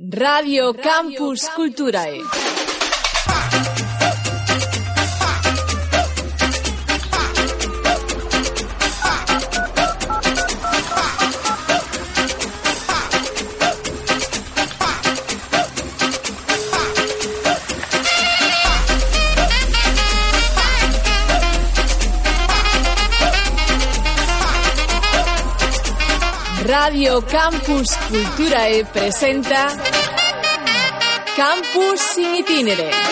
Radio, Campus, Culturae. Radio Campus Culturae presenta Campus in itinere.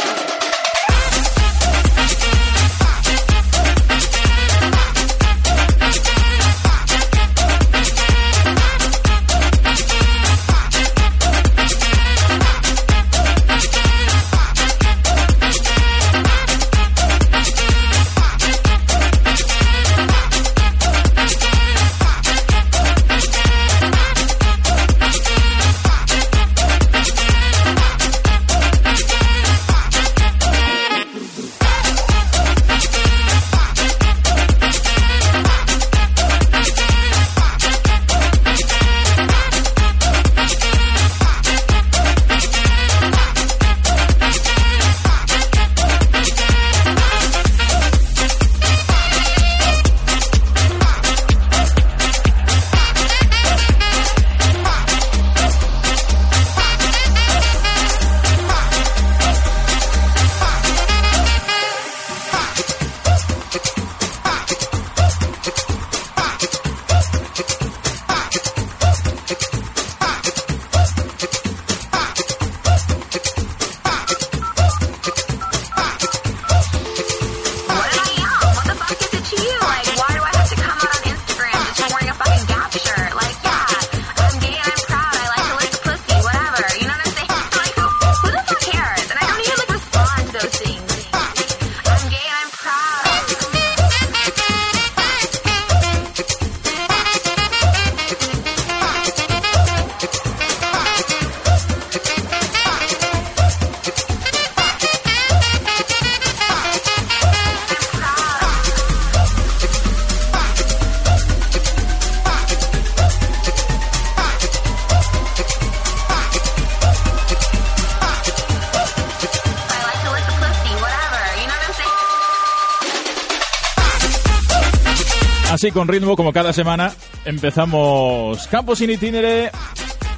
Así con ritmo como cada semana empezamos Campos in itinere.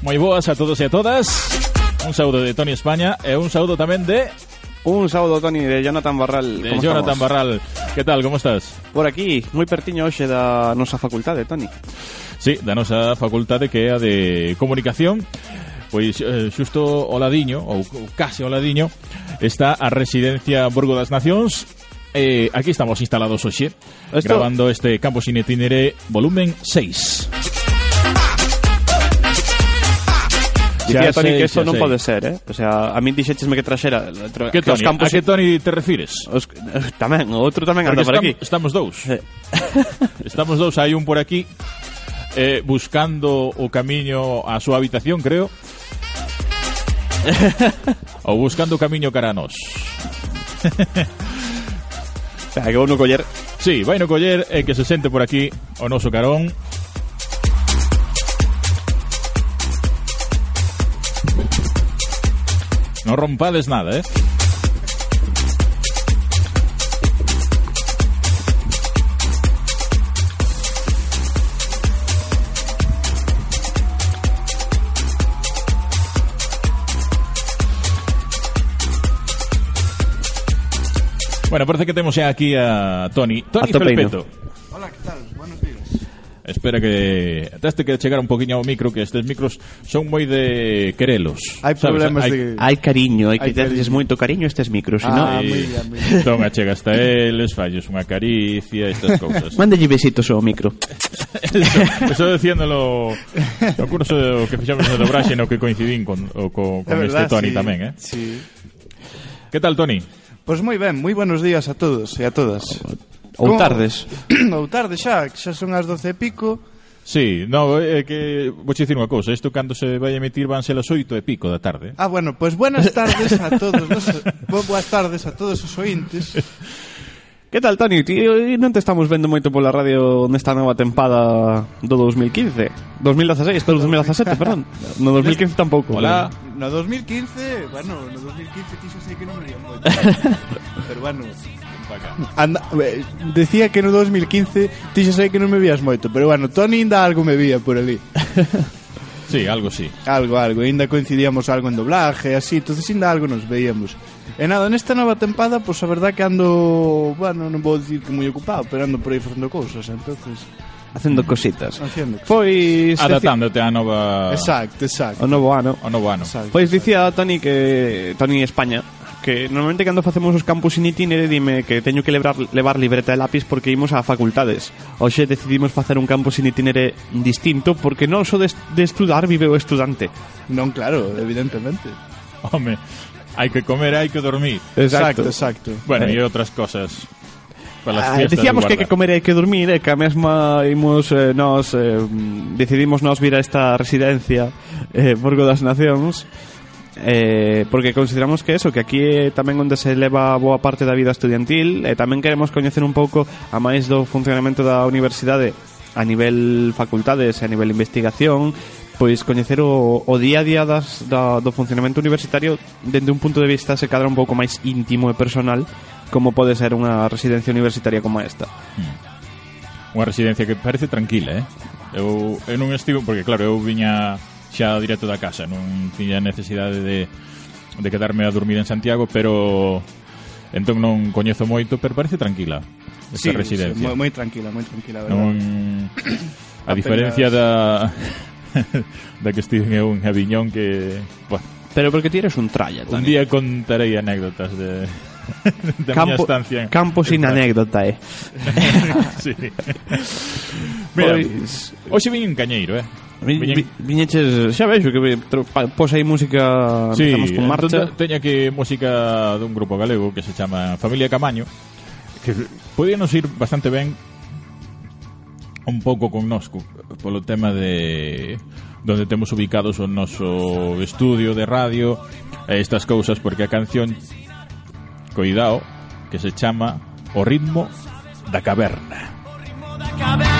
Moi boas a todos e a todas. Un saúdo de Toni España e un saúdo tamén de Un saúdo, Toni, de Jonathan Barral. De Jonathan estamos? Barral. Que tal, como estás? Por aquí, moi pertiño hoxe da nosa facultade, Toni. Sí, da nosa facultade que é a de comunicación. Pois eh, xusto ao ladiño, ou, ou case ao ladiño, está a residencia Burgo das Nacións Eh, aquí estamos instalados Esto- Grabando este Campos in Itinere volumen 6 Dicía Toni que eso xa non sei. pode ser, eh? O sea, a min dixéchesme que traxera tra- Que que os Tony, campos a que Tony te refires? os, tamén, o outro tamén anda Porque por aquí. estamos, dous Eh, Estamos dous, hai un por aquí eh, buscando o camiño á súa habitación, creo. Ou buscando o camiño cara a nós. Acabó no coller. Sí, vaino coller, el eh, que se siente por aquí, Onoso Carón. No rompades nada, ¿eh? Bueno, parece que temos aquí a Toni. Toni Felpeto. Hola, que tal? Buenos días. Espera que teste que chegar un poquinho ao micro que estes micros son moi de querelos. Hai problemas hai, de Hai cariño, hai que darlles moito cariño a estes micros, ah, moi, eh, Entón achega hasta eles, falles unha caricia, estas cousas. Mándelle besitos ao micro. eso, eso diciéndolo no curso que fixamos no dobraxe no que coincidín con o, con, con verdad, este Tony sí, tamén, eh. Sí. Que tal, Tony? Pois moi ben, moi buenos días a todos e a todas. Ou Como? tardes. Ou tarde xa, que xa son as doce e pico. Sí, no, é eh, que vou dicir unha cousa, isto cando se vai emitir van ser as oito e pico da tarde. Ah, bueno, pois pues buenas tardes a todos, os, boas tardes a todos os ointes. Que tal, Toni? Tío, non te estamos vendo moito pola radio nesta nova tempada do 2015 2016, pero 2017, perdón. No 2015 tampouco. Hola. No 2015, bueno, no 2015 ti xa sei que non me moito. Pero bueno, Anda, eh, decía que no 2015 ti xa sei que non me vías moito Pero bueno, Tony ainda algo me vía por ali. Sí, algo sí. Algo, algo. Ainda coincidíamos algo en doblaje, así, entonces ainda algo nos veíamos. E nada, nesta nova tempada, pois pues, a verdad que ando, bueno, non vou dicir que moi ocupado, pero ando por aí facendo cousas, entonces Facendo cositas. Haciendo cositas. Pois adaptándote á nova Exacto, exacto. O novo ano. O novo ano. Exacto, Pois dicía Toni que Toni España que normalmente cando facemos os campus in itinere dime que teño que levar, levar libreta e lápiz porque imos a facultades. Hoxe decidimos facer un campus in itinere distinto porque non só de, de estudar vive o estudante. Non, claro, evidentemente. Home, hai que comer, hai que dormir. Exacto, exacto. Bueno, eh. e outras cosas. Ah, decíamos que hai que comer e hai que dormir e que a mesma imos eh, nos eh, decidimos nos vir a esta residencia eh, Borgo das Nacións eh, porque consideramos que eso, que aquí é tamén onde se leva boa parte da vida estudiantil e tamén queremos coñecer un pouco a máis do funcionamento da universidade a nivel facultades e a nivel investigación pois coñecer o, o día a día das, da, do funcionamento universitario dende un punto de vista se cadra un pouco máis íntimo e personal como pode ser unha residencia universitaria como esta Unha residencia que parece tranquila, eh? Eu, eu non estivo, porque claro, eu viña xa directo da casa non tiña necesidade de, de quedarme a dormir en Santiago pero entón non coñezo moito pero parece tranquila esta sí, residencia sí, moi, moi tranquila moi tranquila verdad? non a diferencia da da que estive eu en Aviñón que bueno, pero porque ti eres un tralla un día contarei anécdotas de da campo, estancia en, campo sin en anécdota, eh. sí. Mira, pois... hoxe vin en Cañeiro, eh. Vi, vi, viñeches, xa vexo que pos aí música sí, con entón marcha. teña aquí música dun grupo galego que se chama Familia Camaño que podíanos ir bastante ben un pouco con nosco polo tema de donde temos ubicados o noso estudio de radio e estas cousas porque a canción coidao que se chama O ritmo da caverna. O ritmo da caverna.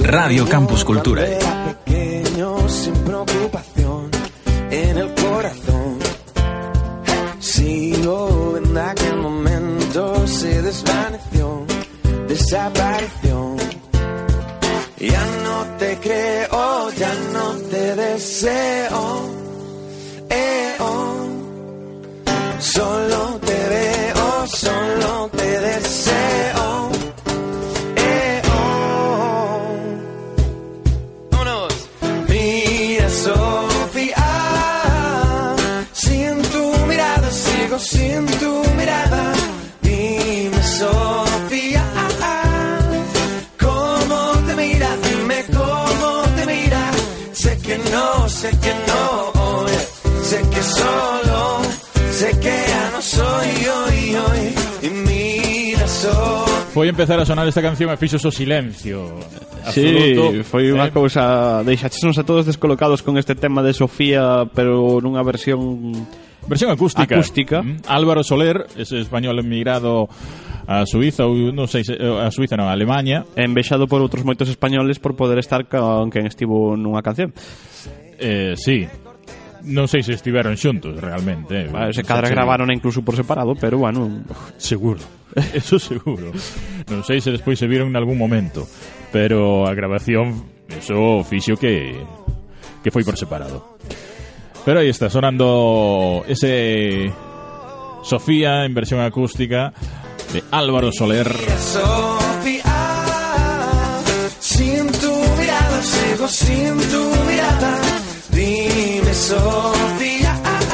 Radio Campus Cultura. empezar a sonar esta canción e fixo o silencio absoluto. Sí, foi unha eh? cousa... Deixaxenos a todos descolocados con este tema de Sofía, pero nunha versión... Versión acústica. Acústica. Mm. Álvaro Soler, ese español emigrado a Suiza ou non sei eh, a Suiza non, a Alemania. envexado por outros moitos españoles por poder estar con quen estivo nunha canción. Eh, sí. Non sei se estiveron xuntos realmente. Vale, se cadra gravaron incluso por separado, pero bueno, seguro. Eso seguro. Non sei se despois se viron en algún momento, pero a grabación eso fixo que que foi por separado. Pero aí está sonando ese Sofía en versión acústica de Álvaro Soler. Sofía, sin tu mirada, sigo sin tu mirada. Dime, Sofía.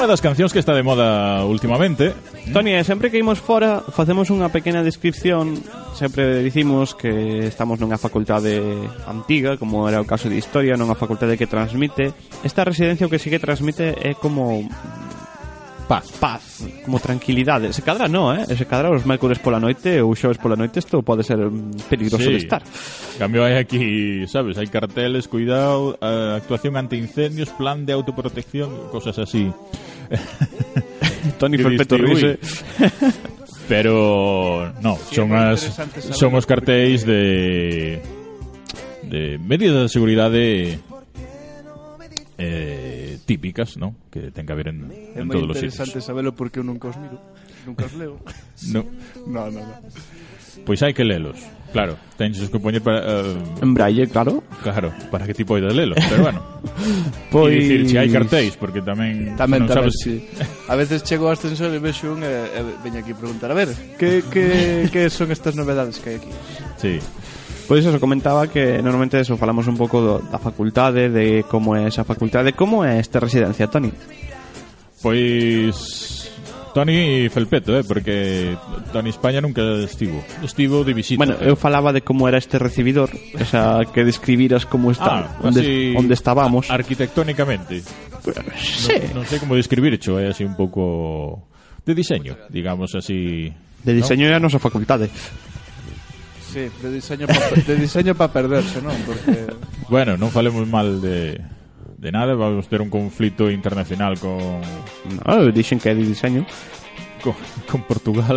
unha das cancións que está de moda últimamente. Tony, sempre que imos fora facemos unha pequena descripción, sempre dicimos que estamos nunha facultade antiga, como era o caso de Historia, nunha facultade que transmite. Esta residencia o que sí que transmite é como paz. Paz, como tranquilidade. Se cadra non, eh? Se cadra os mércores pola noite ou xoves pola noite, isto pode ser peligroso sí. de estar. En cambio, hai aquí, sabes, hai carteles, cuidado, eh, actuación antiincendios, plan de autoprotección, cosas así. Tony diste, rise "Ui". Pero no, son as interesante son os cartéis de de medidas de seguridade eh, típicas, ¿no? Que ten que haber en, É en todos os interesante sitios. sabelo porque eu nunca os miro. Nunca os leo. No, no, no, no. pois hai que lelos. Claro, tens que poñer para... Uh, en braille, claro. Claro, para que tipo de lelos, pero bueno. pois... E dicir, se hai cartéis, porque tamén... Tamén, non tamén, sabes... sí. A veces chego ao ascensor e vexo un e, e veño aquí a preguntar, a ver, que, que, que son estas novedades que hai aquí? Sí. Pois pues eso, comentaba que normalmente eso, falamos un pouco do, da facultade, de como é esa facultade, como é esta residencia, Toni? Pois Tony Felpeto, eh, porque Tony España nunca estivo. Estivo de visita. Bueno, eu falaba de como era este recibidor, o sea, que describiras como está, ah, onde, así, onde estábamos. Arquitectónicamente. sí. Non sei como describir, hecho, é así un pouco de diseño, digamos así. De diseño é a nosa facultade. Sí, de diseño pa, de diseño pa perderse, non? Porque Bueno, non falemos mal de de nada, vamos ter un conflito internacional con No, dixen que é de diseño. con, con Portugal.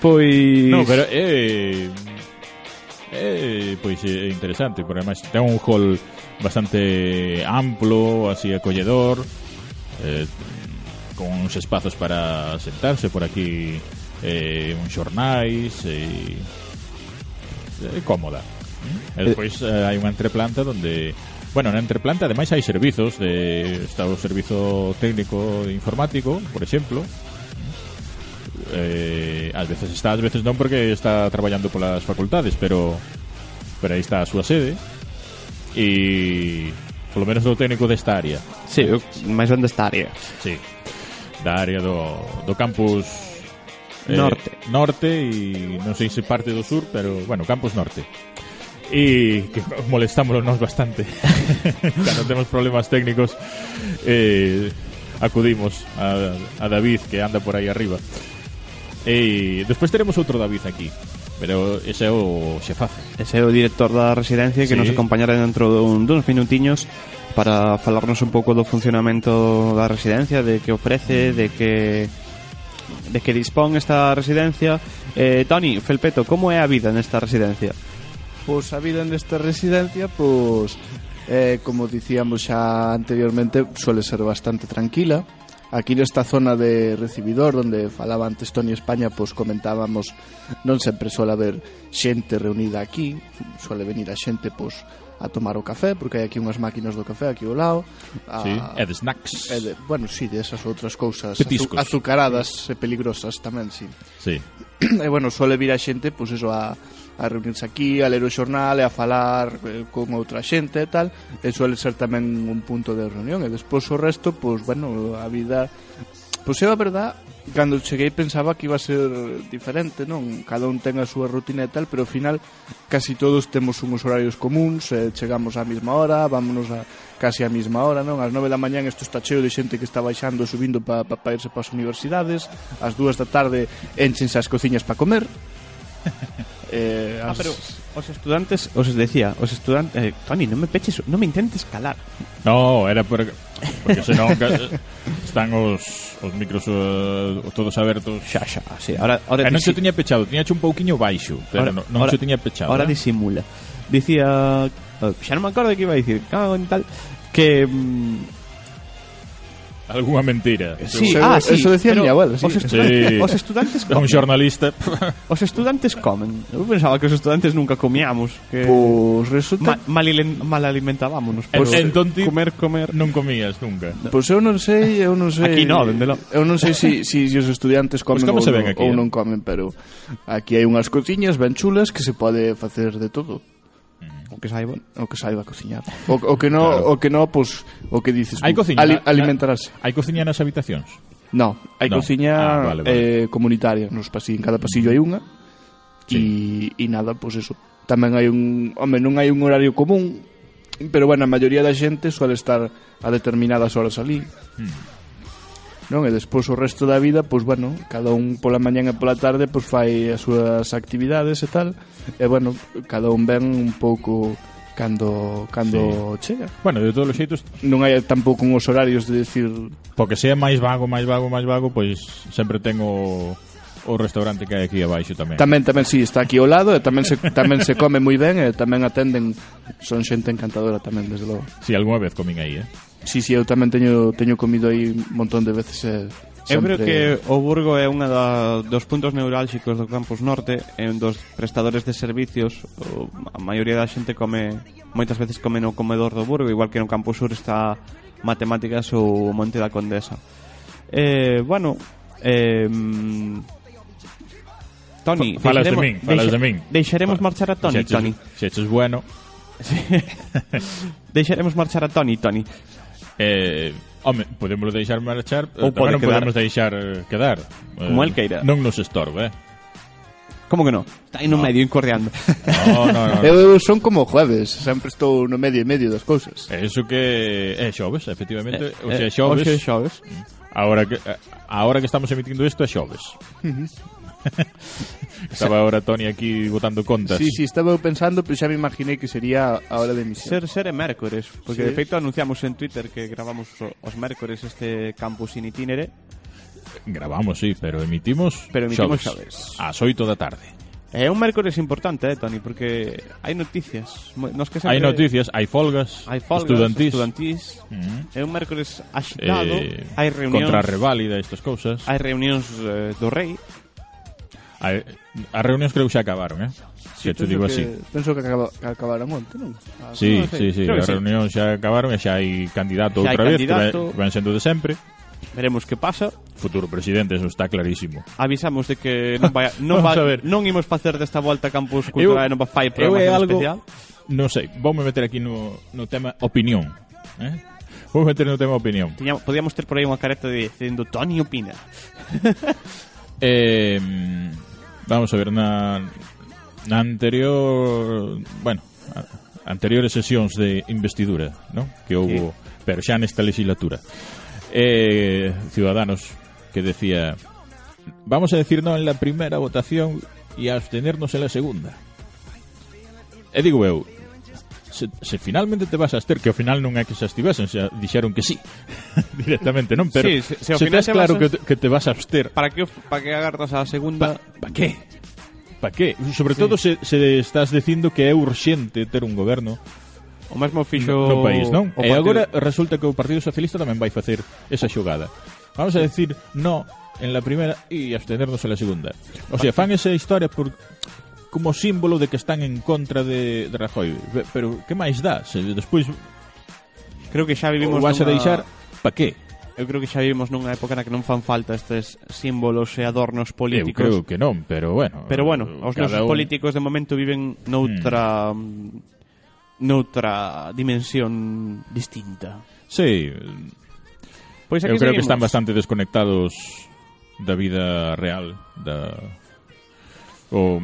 Pois... No, pero é é pois é interesante, porque además ten un hall bastante amplo, así acolledor, eh, con uns espazos para sentarse por aquí, eh, uns xornais e é cómoda. E despois eh, hai unha entreplanta onde Bueno, na entreplanta ademais hai servizos de está o servizo técnico informático, por exemplo, eh, ás veces está, ás veces non porque está traballando polas facultades, pero pero aí está a súa sede e polo menos do técnico desta área. Sí, eu máis ben desta área. Sí. Da área do, do campus eh, norte. Norte e non sei se parte do sur, pero bueno, campus norte y que molestámonos bastante. Cuando tenemos problemas técnicos, eh, acudimos a, a, David, que anda por ahí arriba. Eh, e despois teremos outro David aquí. Pero ese é o xefazo. Ese é o director da residencia que sí. nos acompañará dentro dun, duns minutiños para falarnos un pouco do funcionamento da residencia, de que ofrece, de que de que dispón esta residencia. Eh, Tony, Felpeto, como é a vida nesta residencia? Pois a vida nesta residencia, pois eh, como dicíamos xa anteriormente, suele ser bastante tranquila. Aquí nesta zona de recibidor onde falaba antes Tony España, pois comentábamos non sempre suele haber xente reunida aquí, suele venir a xente pois a tomar o café, porque hai aquí unhas máquinas do café aquí ao lado. A, sí, e de snacks. E de, bueno, sí, de esas outras cousas Petiscos. azucaradas e peligrosas tamén, sí. Sí. E bueno, suele vir a xente, pois eso, a a reunirse aquí, a ler o xornal e a falar eh, con outra xente e tal, e suele ser tamén un punto de reunión, e despois o resto, pois, bueno, a vida... Pois é a verdad, cando cheguei pensaba que iba a ser diferente, non? Cada un ten a súa rutina e tal, pero ao final casi todos temos uns horarios comuns, eh, chegamos á mesma hora, vámonos a casi á mesma hora, non? Ás 9 da mañán isto está cheo de xente que está baixando e subindo para pa, pa irse para as universidades, ás 2 da tarde enchense as cociñas para comer, eh, ah, as... Ah, pero os estudantes, os decía, os estudantes, eh, Tony, non me peches, non me intentes calar. No, era por, porque senón están os, os micros uh, todos abertos. Xa, xa, sí, ahora, ahora eh, non disi... tiña pechado, tiña un pouquiño baixo, pero ahora, non, non ahora, se tiña pechado. Ahora eh? disimula. Dicía, eh, xa non me acordo que iba a dicir, cago en tal, que... Mm, Alguna mentira. Sí, seguro. ah, sí, eso decía mi abuela. Sí. Os estudantes, sí. os estudantes comen. Un xornalista. Os estudantes comen. Eu pensaba que os estudantes nunca comíamos. Que pues resulta... Ma mal, mal alimentábamos. Pues, en, entón ti comer, comer... Non comías nunca. Pois pues eu non sei, eu non sei... Aquí no, dende lo... Eu non sei se si, si os estudiantes comen pues ou, non, aquí, ou eh? non comen, pero aquí hai unhas cociñas ben chulas que se pode facer de todo o que saiba, o que saiba cociñar. O, o que no, claro. o que no, pues, o que dices, hai cociña, ali, alimentarase. Hai cociña nas habitacións? No, hai no. cociña ah, vale, vale. eh, comunitaria, nos pasillos, en cada mm. pasillo hai unha. Sí. E nada, pois pues eso. Tamén hai un, home, non hai un horario común, pero bueno, a maioría da xente suele estar a determinadas horas ali. Hmm non? E despois o resto da vida, pois bueno, cada un pola mañán e pola tarde pois fai as súas actividades e tal. E bueno, cada un ven un pouco cando cando sí. chega. Bueno, de todos os xeitos non hai tampouco uns horarios de decir porque sea máis vago, máis vago, máis vago, pois sempre tengo o restaurante que hai aquí abaixo tamén. Tamén, tamén, sí, está aquí ao lado e tamén se, tamén se come moi ben e tamén atenden, son xente encantadora tamén, desde logo. Si, sí, algunha vez comín aí, eh? Sí, sí, eu tamén teño teño comido aí un montón de veces eh, sempre... Eu creo que o Burgo é unha da, dos puntos neurálxicos do Campus Norte É un dos prestadores de servicios o, a maioría da xente come moitas veces come no comedor do Burgo igual que no Campus Sur está Matemáticas ou Monte da Condesa eh, bueno eh, Tony, falas de min, falas deixa, de min. Deixaremos Fala. marchar a Tony, se eches, Tony. Se eches bueno. Sí. deixaremos marchar a Tony, Tony. Eh, Home, podemos deixar marchar, eh, ou pode non quedar. podemos deixar eh, quedar. Como eh, el queira. Non nos estorbe, eh? Como que no? Está aí no, no. medio, incorreando. No, no, no, eu, eu son como jueves, sempre estou no medio e medio das cousas. Eso que é xoves, efectivamente. Eh, o sea, xoves. Eh, xoves. Agora que, eh, agora que estamos emitindo isto é xoves. Uh -huh. estaba ahora Tony aquí votando contas. Sí, sí, estaba pensando, pero xa me imaginei que sería a hora de emisión. Ser, ser é mércores, porque sí. de feito anunciamos en Twitter que gravamos os mércores este campus in itinere. Gravamos, sí, pero emitimos Pero emitimos xoves, xoves. As 8 da tarde. É un mércores importante, eh, Tony, porque hai noticias. Nos que sempre... Hai noticias, hai folgas, hai folgas estudantís. estudantís. Mm. É un mércores axitado, eh, hai reunións... Contra reválida estas cousas. Hai reunións eh, do rei. A, as reunións creo que xa acabaron, eh? Sí, que te digo que, así. Penso que, acaba, que acabaron onte, non? Ah, sí, non sí, sí, creo as reunións xa acabaron e xa hai candidato xa outra hai vez, candidato. que ven sendo de sempre. Veremos que pasa. Futuro presidente, eso está clarísimo. Avisamos de que non, vai, non, va, non imos facer desta volta Campus Cultural eu, non va fai programa algo, especial. Non sei, voume meter aquí no, no tema opinión. Eh? Vou meter no tema opinión. Tiña, podíamos ter por aí unha careta de dicindo Tony opina. eh, vamos a ver, na, na anterior... Bueno, anteriores sesións de investidura, ¿no? Que houve, pero xa nesta legislatura. Eh, Ciudadanos que decía vamos a decir no en la primera votación y a abstenernos en la segunda. E digo eu, se, se finalmente te vas a Aster, que ao final non é que se estivesen, se dixeron que sí, directamente, non? Pero sí, se, se, se tes claro que, que te vas a Aster. Para que, para que agarras a segunda... Pa, pa que? Pa que? Sobre sí. todo se, se estás dicindo que é urxente ter un goberno O mesmo fixo no, no país, non? O e partido... agora resulta que o Partido Socialista tamén vai facer esa xogada. Vamos a decir no en la primera e abstenernos en la segunda. O sea, fan esa historia por como símbolo de que están en contra de, de Rajoy. Pero que máis dá? Se despois creo que xa vivimos o vas nunha... a deixar pa qué? Eu creo que xa vivimos nunha época na que non fan falta estes símbolos e adornos políticos. Eu creo que non, pero bueno. Pero bueno, os nosos un... políticos de momento viven noutra hmm. noutra dimensión distinta. Sí. Pois Eu creo seguimos. que están bastante desconectados da vida real da o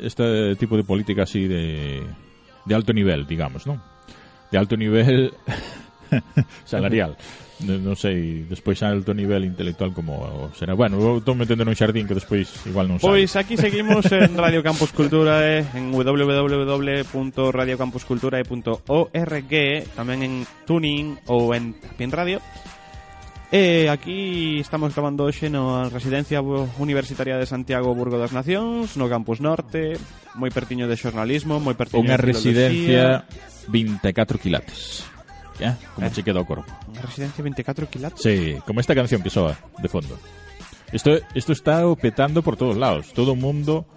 este tipo de política así de de alto nivel, digamos, ¿no? De alto nivel salarial. No, non sei, despois a alto nivel intelectual como será. Bueno, eu estou metendo nun xardín que despois igual non sabe. Pois aquí seguimos en Radio Campus Culturae en www.radiocampusculturae.org tamén en Tuning ou en Tapien Radio E aquí estamos grabando hoxe na Residencia Universitaria de Santiago Burgo das Nacións, no Campus Norte, moi pertiño de xornalismo, moi pertiño Unha de residencia 24 quilates. Ya, como eh? che queda o corpo. Unha residencia 24 quilates? Sí, como esta canción que soa de fondo. Isto, isto está petando por todos lados. Todo o mundo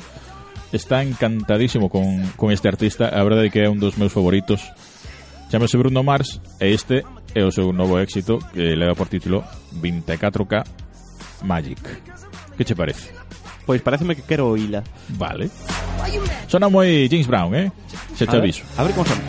está encantadísimo con, con este artista. A verdade é que é un dos meus favoritos. Chámase Bruno Mars e este é o seu novo éxito que leva por título 24K Magic. Que che parece? Pois pareceme que quero oíla Vale. Sona moi James Brown, eh? Xa te A ver, aviso. A ver como son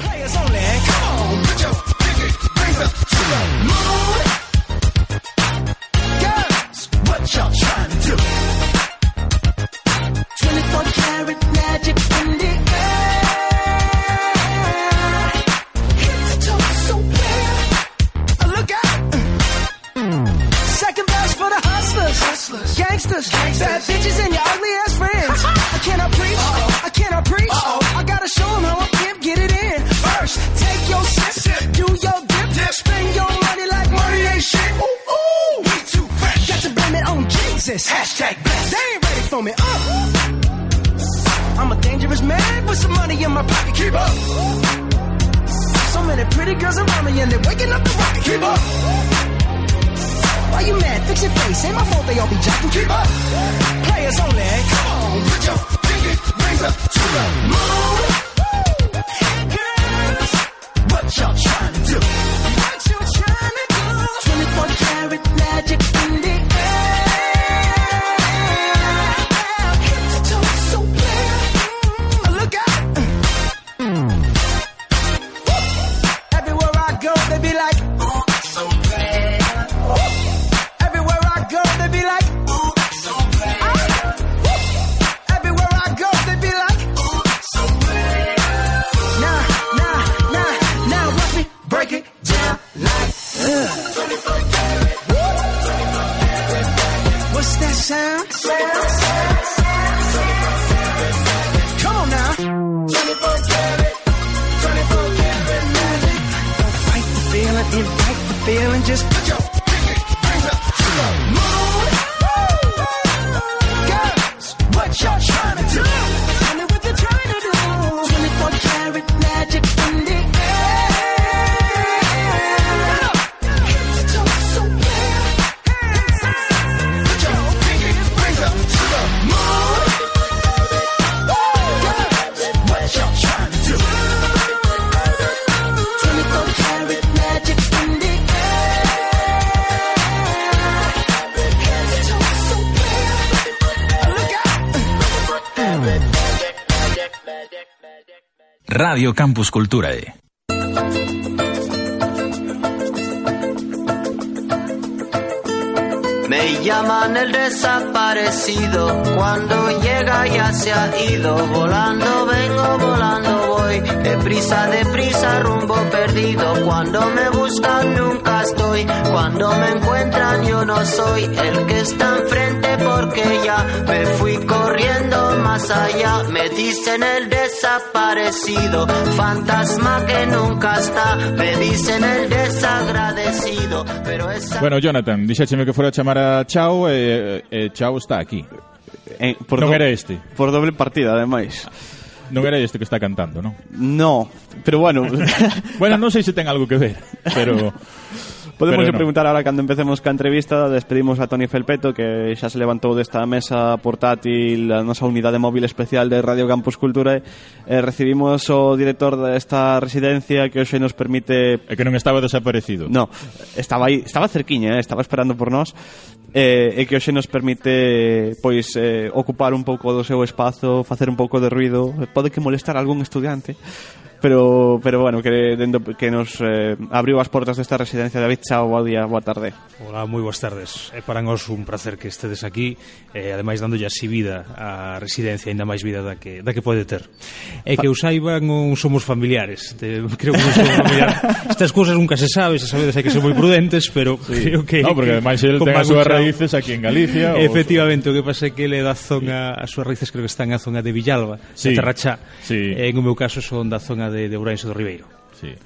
feeling, invite the feeling. Just put your Radio Campus Culturae. Me llaman el desaparecido, cuando llega ya se ha ido, volando vengo, volando voy, deprisa, deprisa, rumbo perdido, cuando me buscan nunca estoy, cuando me encuentran yo no soy el que está enfrente porque ya me fui corriendo más allá. Me dicen el desaparecido, fantasma que nunca está. Me dicen el desagradecido, pero esa... Bueno, Jonathan, dixécheme que fora a chamar a Chao e, e Chao está aquí. Eh, por do- era este. Por doble partida, ademais. Non era este que está cantando, non? No, pero bueno, Bueno, non sei se ten algo que ver, pero... Podemos no. preguntar ahora cando empecemos ca entrevista, despedimos a Toni Felpeto que xa se levantou desta mesa portátil a nosa unidade móvil especial de Radio Campus Cultura. Eh, recibimos o director desta residencia que hoxe nos permite É que non estaba desaparecido. No, estaba aí, estaba cerquiña, eh, estaba esperando por nós. Eh, e que hoxe nos permite pois eh, ocupar un pouco do seu espazo, facer un pouco de ruido, pode que molestar a algún estudiante pero pero bueno, que dentro, que nos eh, abriu as portas desta residencia David, chao, boa día, boa tarde. Hola, moi boas tardes. É para nós un placer que estedes aquí, eh, ademais dándolle así vida a residencia, ainda máis vida da que da que pode ter. É que eu saiba non somos familiares, de, creo que non somos familiares. Estas cousas nunca se sabe, se sabe, hai que ser moi prudentes, pero sí. creo que No, porque ademais ele ten as súas raíces aquí en Galicia. Efectivamente, o, o que pasa é que ele da zona, as súas raíces creo que están na zona de Villalba, sí. de Terrachá. Sí. Eh, en o meu caso son da zona de, de Ourense do Ribeiro. Sí.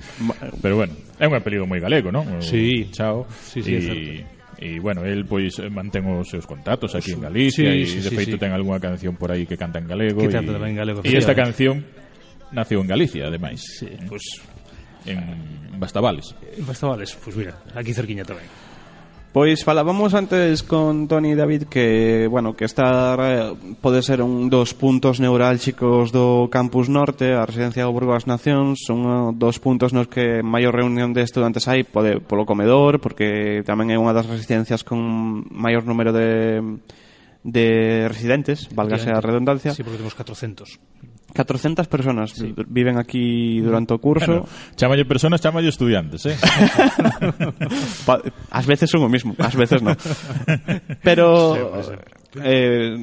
Pero bueno, é un apelido moi galego, non? O sí. Chao. Sí, sí, e... certo. E, bueno, el pois eh, mantén os seus contactos aquí en Galicia sí, e sí, de sí, feito sí. ten algunha canción por aí que canta en galego que canta tamén en galego e esta canción nació en Galicia, ademais sí, pois, pues, en Bastavales en Bastavales, pois pues mira, aquí cerquiña tamén Pois falábamos antes con Tony David que, bueno, que esta eh, pode ser un dos puntos neurálxicos do Campus Norte, a residencia do Burgo das Nacións, son eh, dos puntos nos que maior reunión de estudantes hai pode, polo comedor, porque tamén é unha das residencias con maior número de de residentes, válgase a redundancia. Sí, porque temos 400. 400 personas sí. viven aquí durante o curso. Bueno, chamalle personas, chamalle estudiantes, eh? Ás veces son o mismo, ás veces non. Pero eh,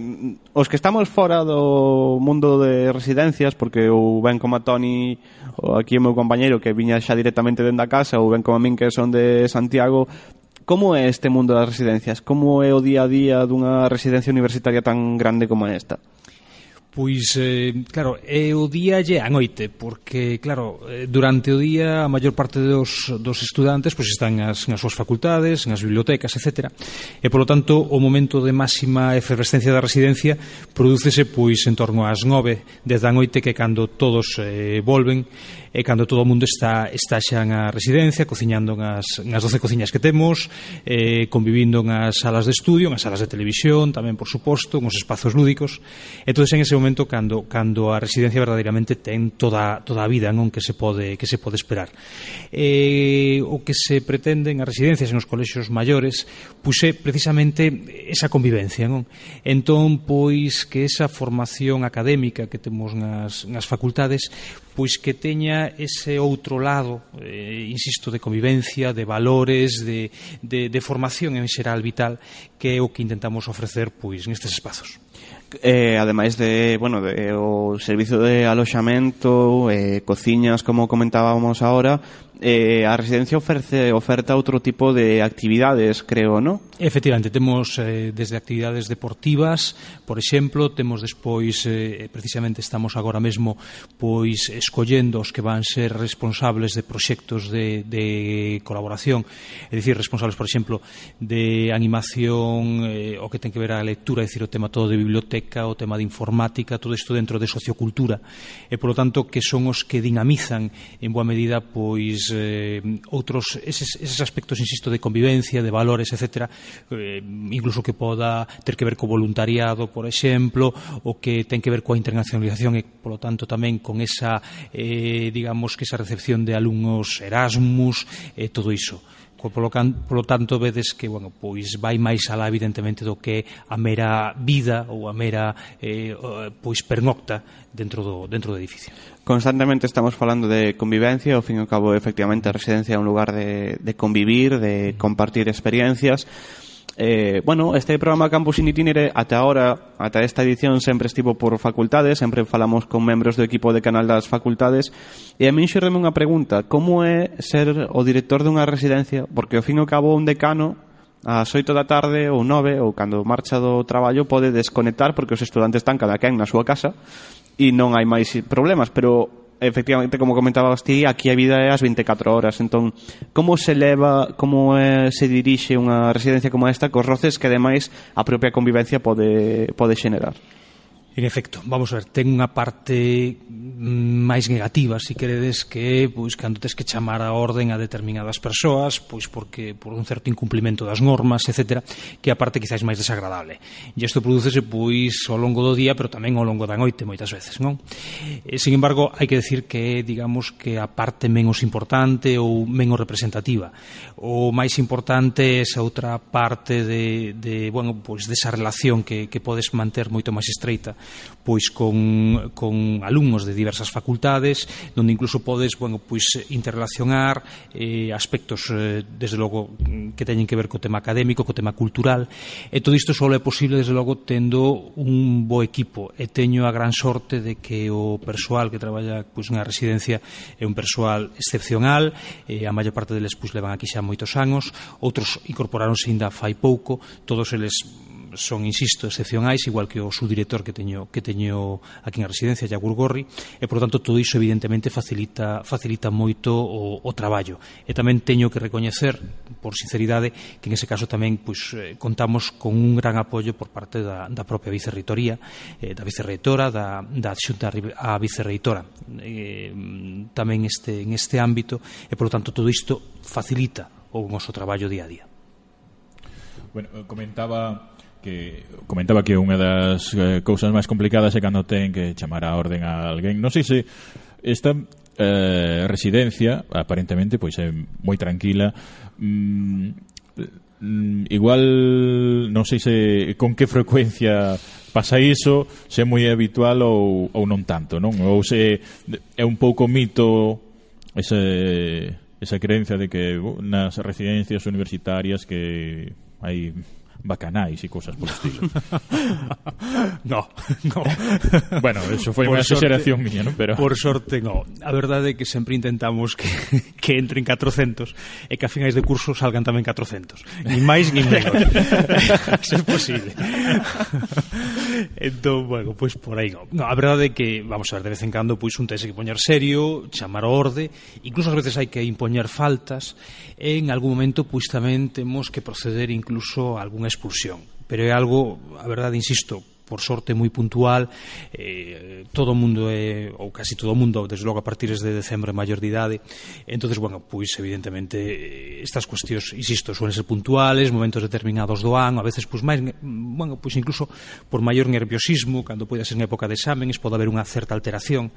os que estamos fora do mundo de residencias, porque ou ben como a Toni, ou aquí o meu compañeiro que viña xa directamente dentro da casa, ou ben como a min que son de Santiago, Como é este mundo das residencias? Como é o día a día dunha residencia universitaria tan grande como esta? Pois, eh, claro, é o día lle a noite, porque, claro, eh, durante o día a maior parte dos, dos estudantes pois están nas, nas súas facultades, nas bibliotecas, etc. E, polo tanto, o momento de máxima efervescencia da residencia prodúcese pois en torno ás nove, desde a noite que é cando todos eh, volven e cando todo o mundo está, está xa na residencia, cociñando nas, nas 12 cociñas que temos, eh, convivindo nas salas de estudio, nas salas de televisión, tamén, por suposto, nos espazos lúdicos. Entón, en ese momento, cando, cando a residencia verdadeiramente ten toda, toda a vida non que se pode, que se pode esperar. Eh, o que se pretende nas residencias e nos colexios maiores, pois puse precisamente esa convivencia. Non? Entón, pois, que esa formación académica que temos nas, nas facultades pois que teña ese outro lado, eh, insisto, de convivencia, de valores, de, de, de formación en xeral vital, que é o que intentamos ofrecer pois nestes espazos. Eh, ademais de, bueno, de, o servicio de aloxamento, eh, cociñas, como comentábamos ahora, eh, a residencia ofrece, oferta outro tipo de actividades, creo, non? Efectivamente, temos eh, desde actividades deportivas, por exemplo, temos despois, eh, precisamente estamos agora mesmo pois escollendo os que van ser responsables de proxectos de, de colaboración, é dicir, responsables, por exemplo, de animación, eh, o que ten que ver a lectura, é dicir, o tema todo de biblioteca, o tema de informática, todo isto dentro de sociocultura, e, polo tanto, que son os que dinamizan en boa medida, pois, eh, outros eses, eses aspectos, insisto, de convivencia, de valores, etc., eh, incluso que poda ter que ver co voluntariado, por exemplo, o que ten que ver coa internacionalización e, polo tanto, tamén con esa, eh, digamos, que esa recepción de alumnos Erasmus, eh, todo iso polo, can, polo tanto vedes que bueno, pois vai máis alá evidentemente do que a mera vida ou a mera eh, pois pernocta dentro do, dentro do edificio constantemente estamos falando de convivencia, ao fin e ao cabo, efectivamente, a residencia é un lugar de, de convivir, de compartir experiencias, Eh, bueno, este programa Campus in Itinere ata ahora, ata esta edición sempre estivo por facultades, sempre falamos con membros do equipo de canal das facultades. E a min xerreme unha pregunta como é ser o director dunha residencia? Porque ao fin e ao cabo un decano ás 8 da tarde ou 9 ou cando marcha do traballo pode desconectar porque os estudantes están cada quen na súa casa e non hai máis problemas, pero efectivamente, como comentabas ti, aquí a vida é as 24 horas. Entón, como se leva, como é, se dirixe unha residencia como esta cos roces que ademais a propia convivencia pode, pode xenerar? En efecto, vamos a ver, ten unha parte mm, máis negativa, se si queredes, que pois cando tes que chamar a orden a determinadas persoas, pois porque por un certo incumplimento das normas, etc, que a parte quizás máis desagradable. E isto producese pois ao longo do día, pero tamén ao longo da noite moitas veces, non? E, sin embargo, hai que decir que digamos que a parte menos importante ou menos representativa. O máis importante é esa outra parte de, de bueno, pois desa relación que, que podes manter moito máis estreita pois con, con alumnos de diversas facultades, donde incluso podes, bueno, pois interrelacionar eh, aspectos, eh, desde logo, que teñen que ver co tema académico, co tema cultural, e todo isto só é posible, desde logo, tendo un bo equipo, e teño a gran sorte de que o persoal que traballa pois, na residencia é un persoal excepcional, eh, a maior parte deles pois, levan aquí xa moitos anos, outros incorporaronse ainda fai pouco, todos eles son, insisto, excepcionais, igual que o subdirector que teño, que teño aquí na residencia, Yagur Gorri, e, por tanto, todo iso, evidentemente, facilita, facilita moito o, o traballo. E tamén teño que recoñecer, por sinceridade, que en ese caso tamén pois, eh, contamos con un gran apoio por parte da, da propia vicerreitoría, eh, da vicerreitora, da, da xunta a vicerreitora. Eh, tamén este, en este ámbito, e, por tanto, todo isto facilita o noso traballo día a día. Bueno, comentaba que comentaba que unha das eh, cousas máis complicadas é cando ten que chamar a orden a alguén. Non sei se esta eh, residencia aparentemente pois é moi tranquila. Mm, eh, igual non sei se con que frecuencia pasa iso, se é moi habitual ou, ou non tanto, non? Ou se é un pouco mito ese, esa creencia de que nas residencias universitarias que hai bacanais e cousas polo estilo. no, no. bueno, eso foi unha exageración miña, non? Pero... Por sorte, no. A verdade é que sempre intentamos que, que entren 400 e que a finais de curso salgan tamén 400. Ni máis, ni menos. se é posible entón, bueno, pois por aí no, a verdade é que, vamos a ver, de vez en cando pois un tese que poñer serio, chamar a orde incluso ás veces hai que impoñer faltas e en algún momento pois tamén temos que proceder incluso a algunha expulsión. Pero é algo, a verdade, insisto, por sorte moi puntual eh, todo o mundo é, ou casi todo o mundo desde logo a partir de decembro é maior de idade. Entonces bueno, pois evidentemente eh, estas cuestións, insisto, suelen ser puntuales momentos determinados do ano, a veces pois máis, mm, bueno, pois incluso por maior nerviosismo, cando poida ser en época de exámenes pode haber unha certa alteración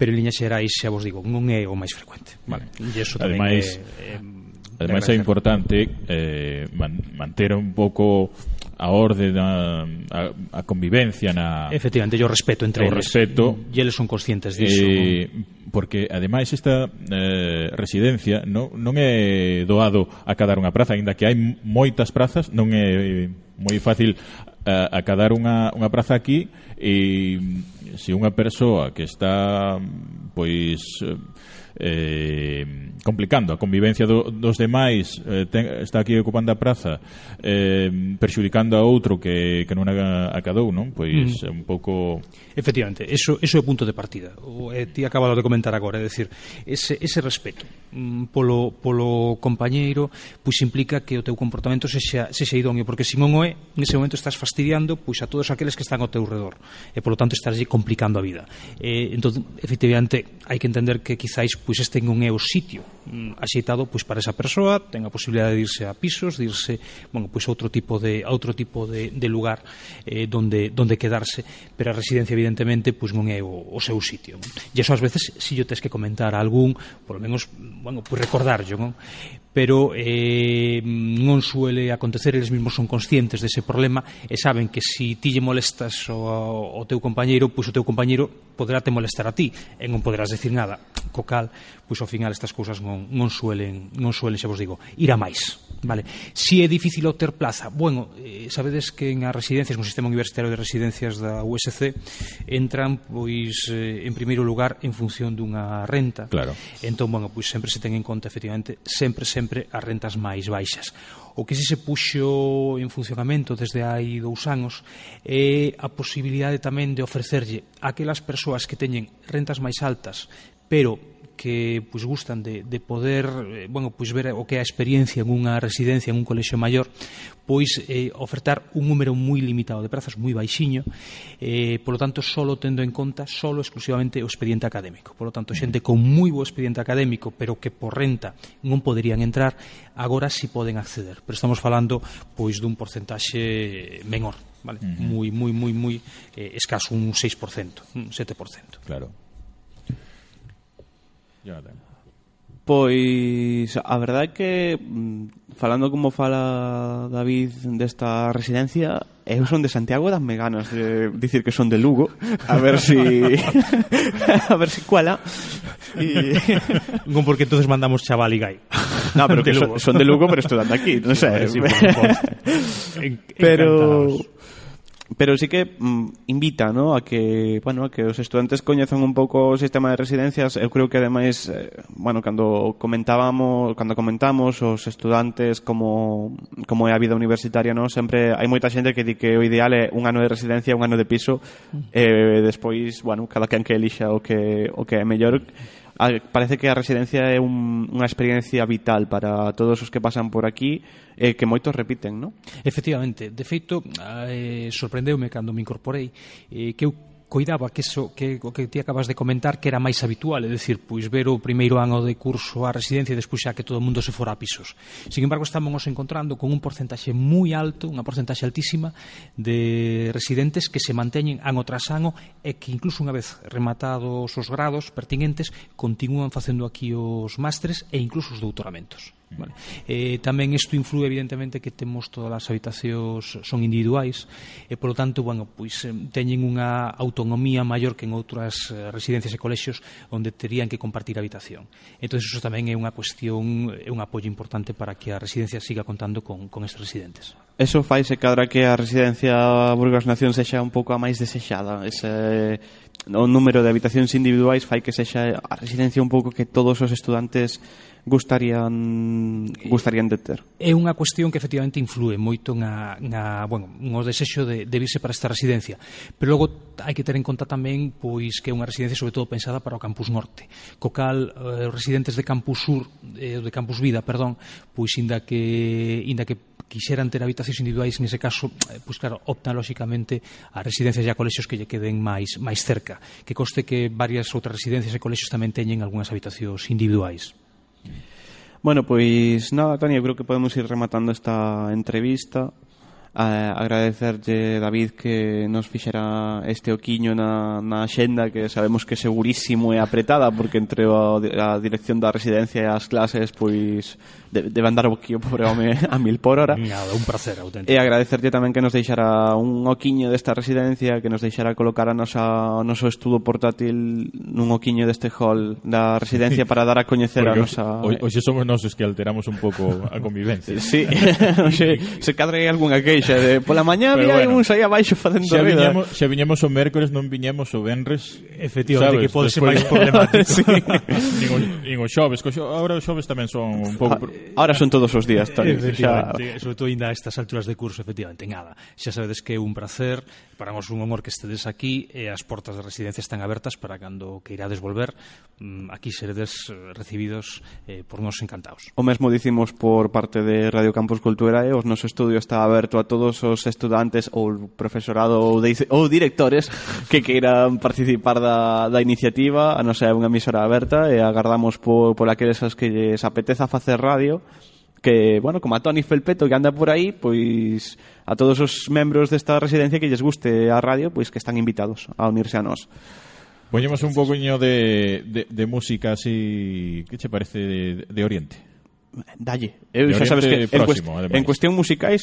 pero en liñas xerais, xa vos digo, non é o máis frecuente. Vale? e iso tamén Ademais, é, é Ademais é importante eh, man, manter un pouco a orde da, a, a convivencia na Efectivamente, yo respeto entre o eles. respeto e eles son conscientes disso. Eh, porque ademais esta eh, residencia non, non é doado acadar unha praza, aínda que hai moitas prazas, non é eh, moi fácil eh, a, a cadar unha, unha praza aquí e se unha persoa que está pois eh, eh, complicando a convivencia do, dos demais eh, ten, está aquí ocupando a praza eh, perxudicando a outro que, que non acadou non? Pois mm. é un pouco efectivamente, eso, eso é o punto de partida. O, eh, ti acabado de comentar agora é decir, ese, ese respeto mm, polo, polo compañeiro pois implica que o teu comportamento sexa, sexa idóneo porque se non o é, nese momento estás fastidiando pois a todos aqueles que están ao teu redor e polo tanto estás complicando a vida. Eh, entón, efectivamente, hai que entender que quizáis pois este non é o sitio Mm, axeitado pois para esa persoa, ten a posibilidade de irse a pisos, de irse, bueno, pois outro tipo de outro tipo de, de lugar eh, donde donde quedarse, pero a residencia evidentemente pois non é o, o seu sitio. Non? E eso ás veces si yo tes que comentar a algún, por lo menos, bueno, pois recordarllo, non? pero eh, non suele acontecer, eles mesmos son conscientes dese problema e saben que si ti lle molestas o, o teu compañeiro, pois o teu compañeiro poderá te molestar a ti e non poderás decir nada, co cal pois ao final estas cousas non, non suelen, non suelen, xa vos digo, ir a máis. Vale. Si é difícil obter plaza, bueno, eh, sabedes que en as residencias, no sistema universitario de residencias da USC, entran, pois, eh, en primeiro lugar, en función dunha renta. Claro. Entón, bueno, pois sempre se ten en conta, efectivamente, sempre, sempre as rentas máis baixas. O que se se puxo en funcionamento desde hai dous anos é a posibilidade tamén de ofrecerlle a aquelas persoas que teñen rentas máis altas, pero que pois gustan de, de poder, eh, bueno, pois ver o que é a experiencia en unha residencia, en un colexio maior, pois eh, ofertar un número moi limitado de prazas, moi baixiño, eh, polo tanto, solo tendo en conta, solo exclusivamente o expediente académico. Polo tanto, xente con moi bo expediente académico, pero que por renta non poderían entrar, agora si sí poden acceder. Pero estamos falando pois dun porcentaxe menor, vale? Uh -huh. Moi, moi, moi, moi eh, escaso, un 6%, un 7%. Claro. Jonathan. Pois a verdade é que mm, falando como fala David desta residencia eu son de Santiago das ganas de dicir que son de Lugo a ver si a ver si cuela y... Non porque entonces mandamos chaval y gai no, pero De que son, de Lugo pero estudando aquí non sei Sí, por suposto. En- pero encantados. pero sí que mm, invita ¿no? a que bueno a que os estudantes coñezan un pouco o sistema de residencias eu creo que ademais eh, bueno cando comentábamos cando comentamos os estudantes como como é a vida universitaria ¿no? sempre hai moita xente que di que o ideal é un ano de residencia un ano de piso e eh, despois bueno cada quen que elixa o que o que é mellor Ah, parece que a residencia é un, unha experiencia vital para todos os que pasan por aquí e eh, que moitos repiten, non? Efectivamente, de feito, ah, eh, sorprendeume cando me incorporei eh, que eu coidaba que eso que o que ti acabas de comentar que era máis habitual, é dicir, pois ver o primeiro ano de curso a residencia e despois xa que todo o mundo se fora a pisos. Sin embargo, estamos encontrando con un porcentaxe moi alto, unha porcentaxe altísima de residentes que se manteñen ano tras ano e que incluso unha vez rematados os grados pertinentes continúan facendo aquí os másteres e incluso os doutoramentos. Vale. Eh, tamén isto influe evidentemente que temos todas as habitacións son individuais e polo tanto, bueno, pois teñen unha autonomía maior que en outras eh, residencias e colexios onde terían que compartir habitación. Entón, iso tamén é unha cuestión, é un apoio importante para que a residencia siga contando con, con estes residentes. Eso faise cadra que a residencia Burgos Nación sexa un pouco a máis desexada, ese o número de habitacións individuais fai que sexa a residencia un pouco que todos os estudantes gustarían eh, gustarían de ter. É unha cuestión que efectivamente influe moito na, na bueno, no desexo de, de virse para esta residencia. Pero logo hai que ter en conta tamén pois que é unha residencia sobre todo pensada para o campus norte, co cal eh, os residentes de campus sur, eh, de campus vida, perdón, pois inda que inda que quixeran ter habitacións individuais nese caso, eh, pois claro, optan lóxicamente a residencias e a colexios que lle queden máis máis cerca, que coste que varias outras residencias e colexios tamén teñen algunhas habitacións individuais. Bueno, pois nada, Tania, creo que podemos ir rematando esta entrevista a agradecerlle, David, que nos fixera este oquiño na, na xenda que sabemos que segurísimo é apretada porque entre a, a dirección da residencia e as clases pois de, debe andar o oquío pobre home a mil por hora. Nada, un placer auténtico. E agradecerlle tamén que nos deixara un oquiño desta residencia que nos deixara colocar a nosa, o noso estudo portátil nun oquiño deste hall da residencia para dar a coñecer a nosa... Hoxe somos nosos que alteramos un pouco a convivencia. Sí, se, se cadre algunha queixa xa, de, pola mañá Pero había bueno, uns aí abaixo facendo xa vida. viñemos, xa viñemos o mércores, non viñemos o venres. Efectivamente, sabes, que pode ser máis problemático. sí. Nin o xoves, co agora os xoves tamén son un ah, pouco... Ahora son todos os días, Tony. Xa... Sobre todo ainda a estas alturas de curso, efectivamente, nada. Xa sabedes que é un placer, para nós un honor que estedes aquí, e as portas da residencia están abertas para cando que irades volver, mm, aquí seredes eh, recibidos eh, por nós encantados. O mesmo dicimos por parte de Radio Campus Cultura, e eh? o noso estudio está aberto a todos todos os estudantes ou profesorado ou, de, ou directores que queiran participar da, da iniciativa, a non ser unha emisora aberta e agardamos por, por aqueles as que lles apeteza facer radio que, bueno, como a Tony Felpeto que anda por aí, pois a todos os membros desta residencia que lles guste a radio, pois que están invitados a unirse a nós. Poñemos un poquinho de, de, de música así, que che parece de, de Oriente? Dalle. Eu de xa sabes que próximo, en, cuest ademais. en cuestión musicais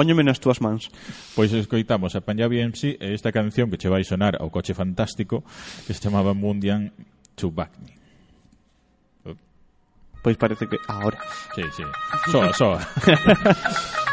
Póñeme nas túas mans. Pois escoitamos a Punjabi MC e esta canción que che vai sonar ao coche fantástico que se chamaba Mundian Chubakni. Pois parece que ahora. Sí, sí. Soa, soa.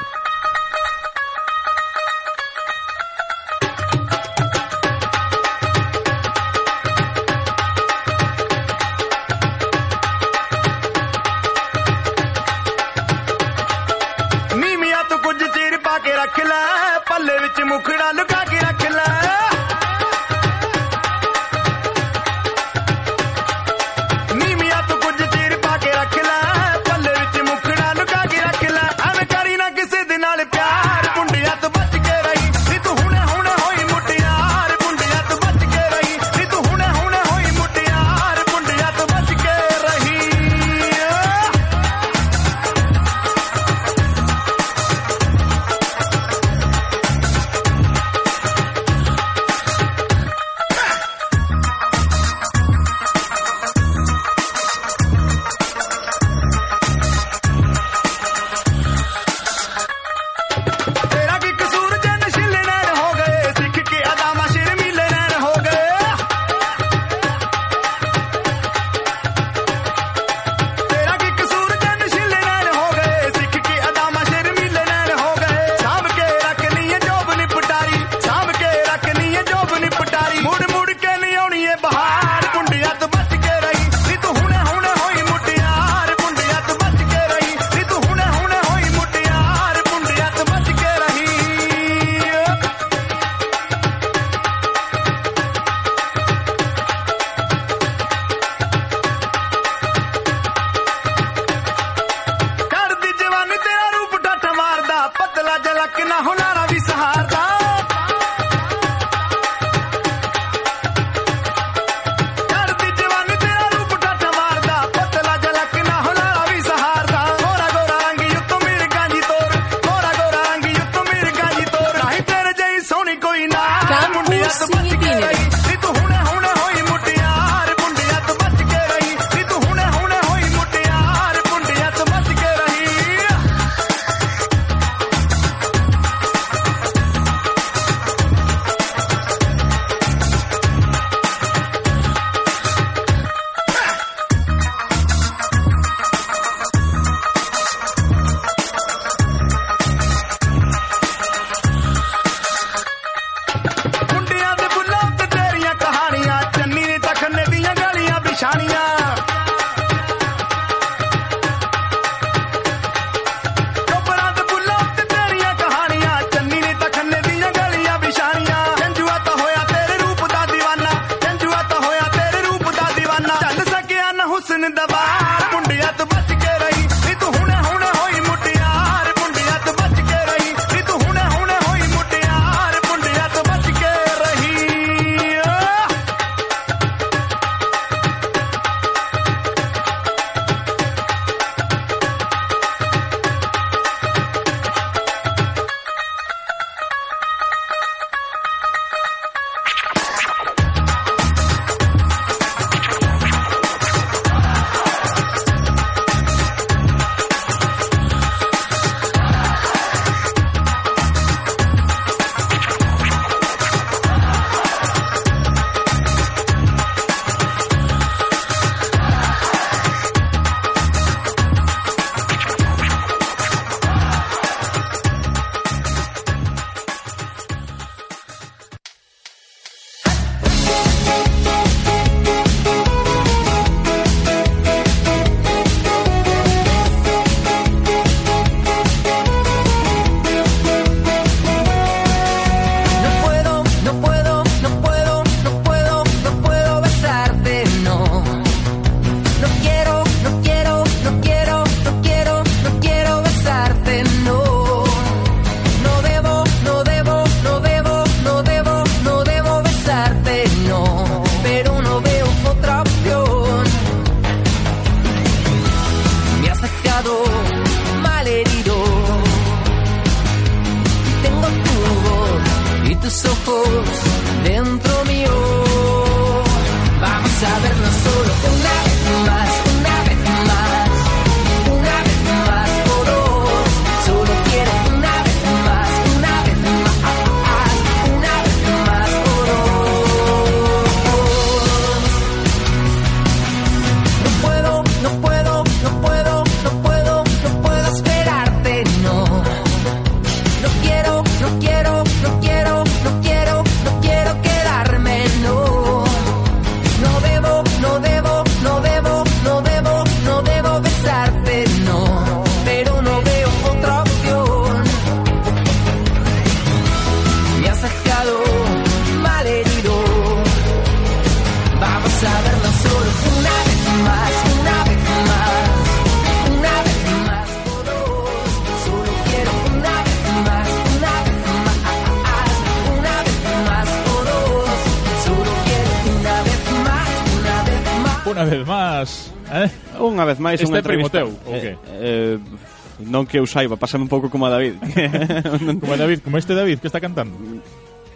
máis este unha entrevista. Este ou que? Eh, eh, non que eu saiba, pásame un pouco como a David. como a David, como este David que está cantando.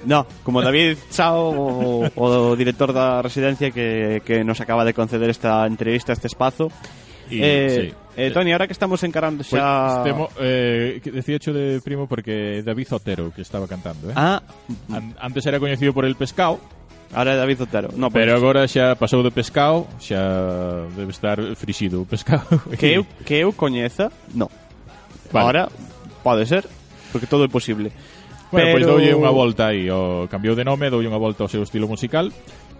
No, como David Chao, o, o director da residencia que, que nos acaba de conceder esta entrevista, este espazo. Y, eh, sí. eh, Tony, ahora que estamos encarando xa... Pues, temo, eh, decía hecho de primo porque David Otero, que estaba cantando. Eh? Ah. An antes era coñecido por El Pescado, Ahora é David Otero. No, pois. Pero agora xa pasou de pescado, xa debe estar frixido o pescado. Que eu, que eu coñeza, no. Vale. Ahora pode ser, porque todo é posible. Bueno, pero... pois doulle unha volta aí, o cambiou de nome, doulle unha volta ao seu estilo musical,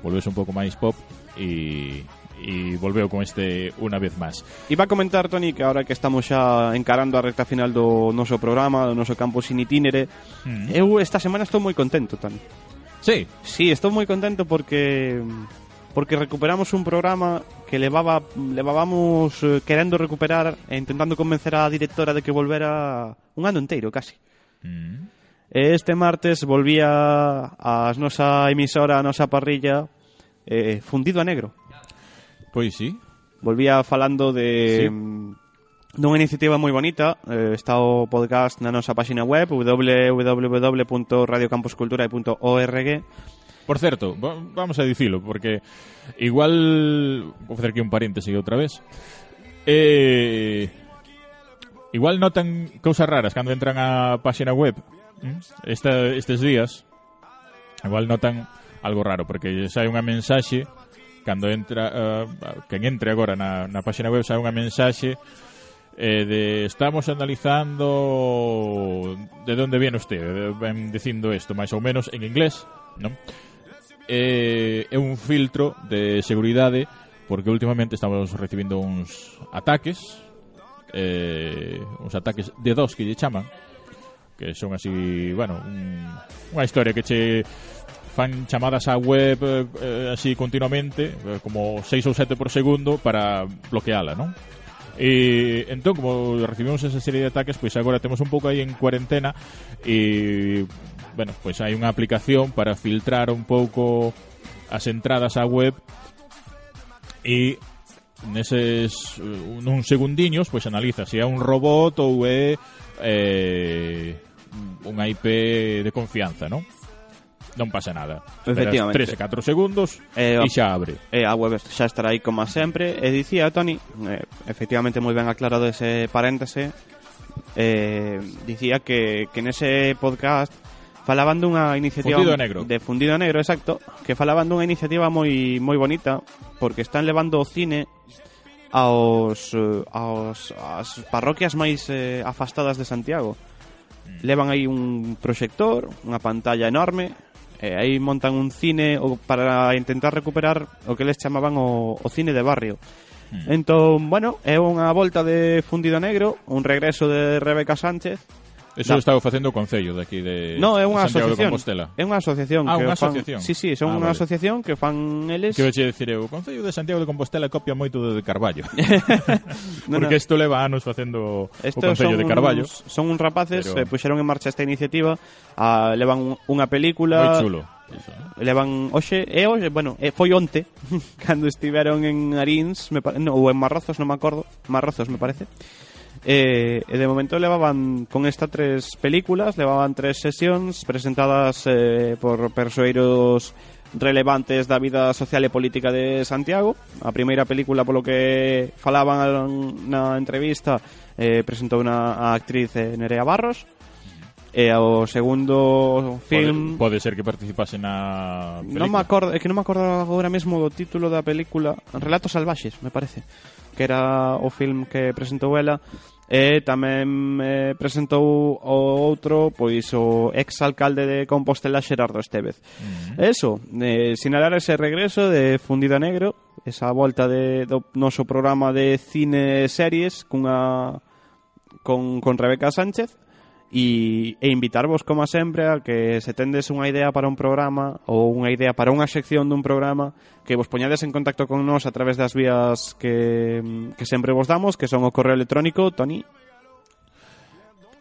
volvese un pouco máis pop e e volveu con este unha vez máis. Iba a comentar, Toni, que ahora que estamos xa encarando a recta final do noso programa, do noso campo sin itinere, mm. eu esta semana estou moi contento, Toni. Sí, Sí, estou moi contento porque porque recuperamos un programa que levaba levábamos eh, querendo recuperar e intentando convencer a directora de que volvera un ano inteiro, casi. Mm. Este martes volvía a nosa emisora, a nosa parrilla eh, fundido a negro. pois sí. Volvía falando de Sí. dunha iniciativa moi bonita eh, está o podcast na nosa páxina web www.radiocampuscultura.org Por certo, vamos a dicilo porque igual vou facer aquí un paréntese outra vez. Eh, igual notan cousas raras cando entran á páxina web hm, Esta, estes días. Igual notan algo raro porque sai unha mensaxe cando entra uh, quen entre agora na, na páxina web sai unha mensaxe eh, de, estamos analizando de dónde viene usted, ven dicindo isto, máis ou menos en inglés, non? Eh, é un filtro de seguridade porque últimamente estamos recibindo uns ataques, eh, uns ataques de dos que lle chaman, que son así, bueno, un, unha historia que che fan chamadas a web eh, eh así continuamente, eh, como 6 ou 7 por segundo para bloqueala, non? E, entón, como recibimos esa serie de ataques, pois agora temos un pouco aí en cuarentena e, bueno, pois hai unha aplicación para filtrar un pouco as entradas á web e neses eh, nun segundiños pois analiza se é un robot ou é eh, unha IP de confianza, non? non pasa nada. Efectivamente. 3 e 4 segundos eh, e xa abre. Eh, a web xa estará aí como sempre. E dicía, Tony, eh, efectivamente moi ben aclarado ese paréntese, eh, dicía que, que nese podcast falaban dunha iniciativa Fundido Negro. de Fundido Negro, exacto, que falaban dunha iniciativa moi moi bonita porque están levando o cine aos eh, aos as parroquias máis eh, afastadas de Santiago. Mm. Levan aí un proxector, unha pantalla enorme E aí montan un cine o para intentar recuperar o que les chamaban o, o cine de barrio. Hmm. Entón, bueno, é unha volta de Fundido Negro, un regreso de Rebeca Sánchez Eso da. estaba facendo o Concello de aquí de No, é unha asociación. É unha asociación. Ah, unha asociación. Fan... Sí, sí, son ah, unha vale. asociación que fan eles... Que che dicir eu, o Concello de Santiago de Compostela copia moito do de Carballo. no, Porque isto no. leva anos facendo Esto o Concello de Carballo. Uns, son uns rapaces, pero... eh, puxeron en marcha esta iniciativa, a, levan unha película... Moi chulo. Iso. Eh. Levan hoxe, e hoxe, bueno, e foi onte cando estiveron en Arins, me, no, ou en Marrozos, non me acordo, Marrozos me parece E, e de momento levaban con esta tres películas, levaban tres sesións presentadas eh, por persoeiros relevantes da vida social e política de Santiago. A primeira película polo que falaban na entrevista eh, presentou na a actriz eh, Nerea Barros E ao segundo film pode, pode ser que participase na película. Non me acordo, é que non me acordo agora mesmo do título da película, Relatos salvaxes, me parece, que era o film que presentou ela e tamén eh, presentou o outro pois o ex alcalde de Compostela Xerardo Estevez. Mm. Eso, eh, sinalar ese regreso de Fundido Negro, esa volta de, do noso programa de cine series cunha con, con Rebeca Sánchez E, e invitarvos, como sempre, a que se tendes unha idea para un programa ou unha idea para unha sección dun programa que vos poñades en contacto con nós a través das vías que, que sempre vos damos, que son o correo electrónico, Tony,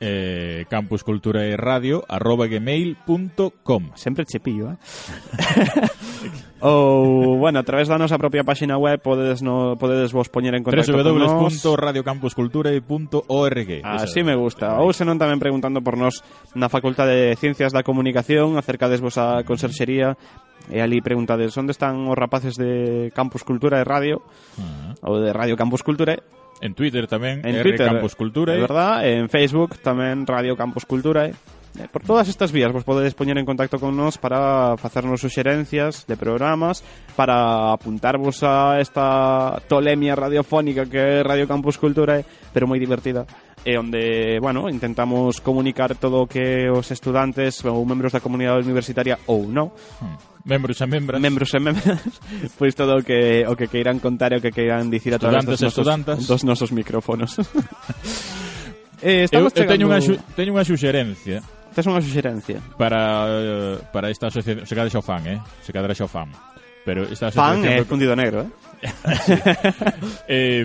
eh, campusculturaeradio arroba gmail.com Sempre che pillo, eh? ou, bueno, a través da nosa propia páxina web podedes, no, podedes vos poñer en contacto www.radiocampuscultura.org Así me gusta. Ou senón tamén preguntando por nós na Facultade de Ciencias da Comunicación, acercades vos á conserxería e ali preguntades onde están os rapaces de Campus Cultura e Radio uh -huh. ou de Radio Campus Cultura En Twitter tamén, en R Twitter, Campus Cultura. É verdad, en Facebook tamén Radio Campus Cultura. Eh, por todas estas vías vos podedes poñer en contacto con nós para facernos suxerencias de programas, para apuntarvos a esta tolemia radiofónica que é Radio Campus Cultura, eh, pero moi divertida. E onde, bueno, intentamos comunicar todo o que os estudantes ou membros da comunidade universitaria ou non. Hmm. Membros e membras. Membros e membras. Pois todo o que o que queiran contar e o que queiran dicir a través dos nosos, dos nosos micrófonos. Eh, eu, eu teño unha, teño unha suxerencia. Tes unha suxerencia. Para, eh, para esta asociación, se cadra xa o fan, eh? Se cadra xa o fan. Pero esta asociación... Fan é fundido negro, eh? eh